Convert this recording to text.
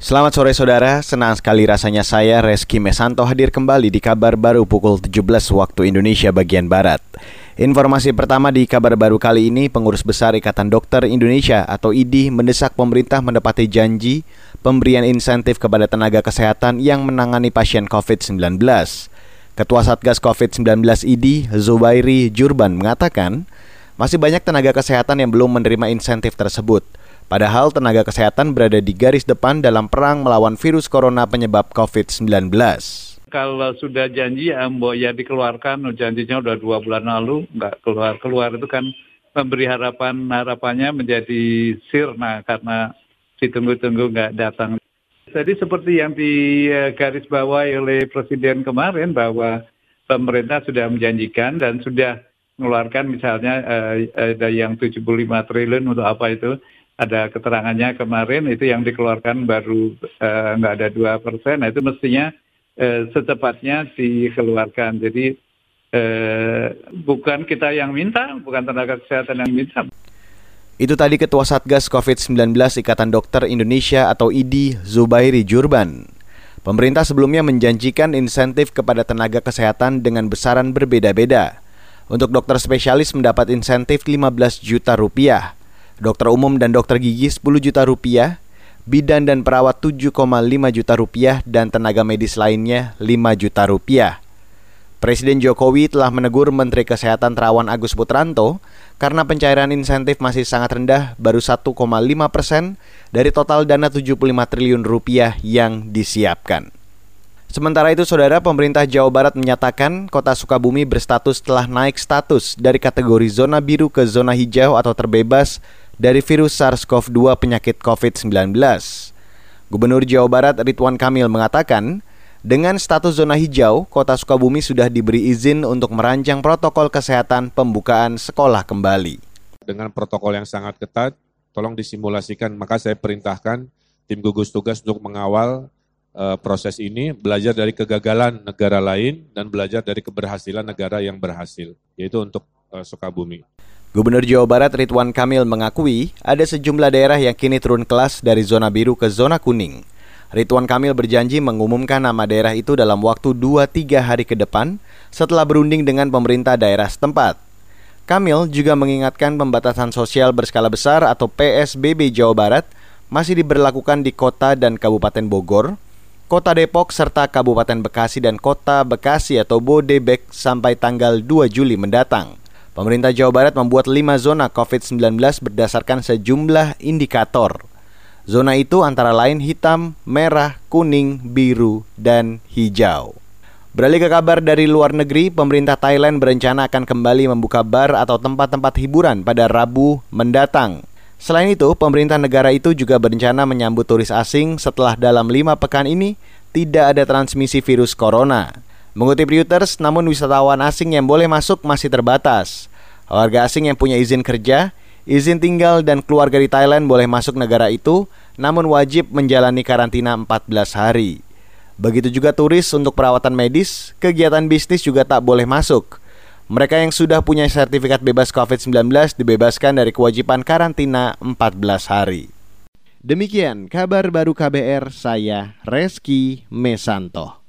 Selamat sore saudara, senang sekali rasanya saya Reski Mesanto hadir kembali di kabar baru pukul 17 waktu Indonesia bagian Barat. Informasi pertama di kabar baru kali ini, pengurus besar Ikatan Dokter Indonesia atau IDI mendesak pemerintah mendapati janji pemberian insentif kepada tenaga kesehatan yang menangani pasien COVID-19. Ketua Satgas COVID-19 IDI, Zubairi Jurban mengatakan, masih banyak tenaga kesehatan yang belum menerima insentif tersebut – Padahal tenaga kesehatan berada di garis depan dalam perang melawan virus corona penyebab COVID-19. Kalau sudah janji ya, ya dikeluarkan, janjinya udah dua bulan lalu, nggak keluar-keluar itu kan memberi harapan harapannya menjadi sirna karena ditunggu-tunggu nggak datang. Jadi seperti yang digarisbawahi oleh Presiden kemarin bahwa pemerintah sudah menjanjikan dan sudah mengeluarkan misalnya eh, ada yang 75 triliun untuk apa itu ada keterangannya kemarin itu yang dikeluarkan baru uh, ada dua persen, nah itu mestinya uh, secepatnya dikeluarkan. Jadi uh, bukan kita yang minta, bukan tenaga kesehatan yang minta. Itu tadi Ketua Satgas COVID-19 Ikatan Dokter Indonesia atau IDI Zubairi Jurban. Pemerintah sebelumnya menjanjikan insentif kepada tenaga kesehatan dengan besaran berbeda-beda. Untuk dokter spesialis mendapat insentif 15 juta rupiah dokter umum dan dokter gigi 10 juta rupiah, bidan dan perawat 7,5 juta rupiah, dan tenaga medis lainnya 5 juta rupiah. Presiden Jokowi telah menegur Menteri Kesehatan Terawan Agus Putranto karena pencairan insentif masih sangat rendah, baru 1,5 persen dari total dana 75 triliun rupiah yang disiapkan. Sementara itu, saudara pemerintah Jawa Barat menyatakan kota Sukabumi berstatus telah naik status dari kategori zona biru ke zona hijau atau terbebas dari virus SARS-CoV-2 penyakit COVID-19. Gubernur Jawa Barat Ridwan Kamil mengatakan, dengan status zona hijau, Kota Sukabumi sudah diberi izin untuk merancang protokol kesehatan pembukaan sekolah kembali. Dengan protokol yang sangat ketat, tolong disimulasikan, maka saya perintahkan tim gugus tugas untuk mengawal uh, proses ini, belajar dari kegagalan negara lain dan belajar dari keberhasilan negara yang berhasil, yaitu untuk uh, Sukabumi. Gubernur Jawa Barat Ridwan Kamil mengakui ada sejumlah daerah yang kini turun kelas dari zona biru ke zona kuning. Ridwan Kamil berjanji mengumumkan nama daerah itu dalam waktu 2-3 hari ke depan setelah berunding dengan pemerintah daerah setempat. Kamil juga mengingatkan pembatasan sosial berskala besar atau PSBB Jawa Barat masih diberlakukan di kota dan Kabupaten Bogor, Kota Depok serta Kabupaten Bekasi dan Kota Bekasi atau Bodebek sampai tanggal 2 Juli mendatang. Pemerintah Jawa Barat membuat lima zona COVID-19 berdasarkan sejumlah indikator. Zona itu antara lain hitam, merah, kuning, biru, dan hijau. Beralih ke kabar dari luar negeri, pemerintah Thailand berencana akan kembali membuka bar atau tempat-tempat hiburan pada Rabu mendatang. Selain itu, pemerintah negara itu juga berencana menyambut turis asing setelah dalam lima pekan ini tidak ada transmisi virus corona. Mengutip Reuters, namun wisatawan asing yang boleh masuk masih terbatas. Warga asing yang punya izin kerja, izin tinggal dan keluarga di Thailand boleh masuk negara itu, namun wajib menjalani karantina 14 hari. Begitu juga turis untuk perawatan medis, kegiatan bisnis juga tak boleh masuk. Mereka yang sudah punya sertifikat bebas COVID-19 dibebaskan dari kewajiban karantina 14 hari. Demikian kabar baru KBR, saya Reski Mesanto.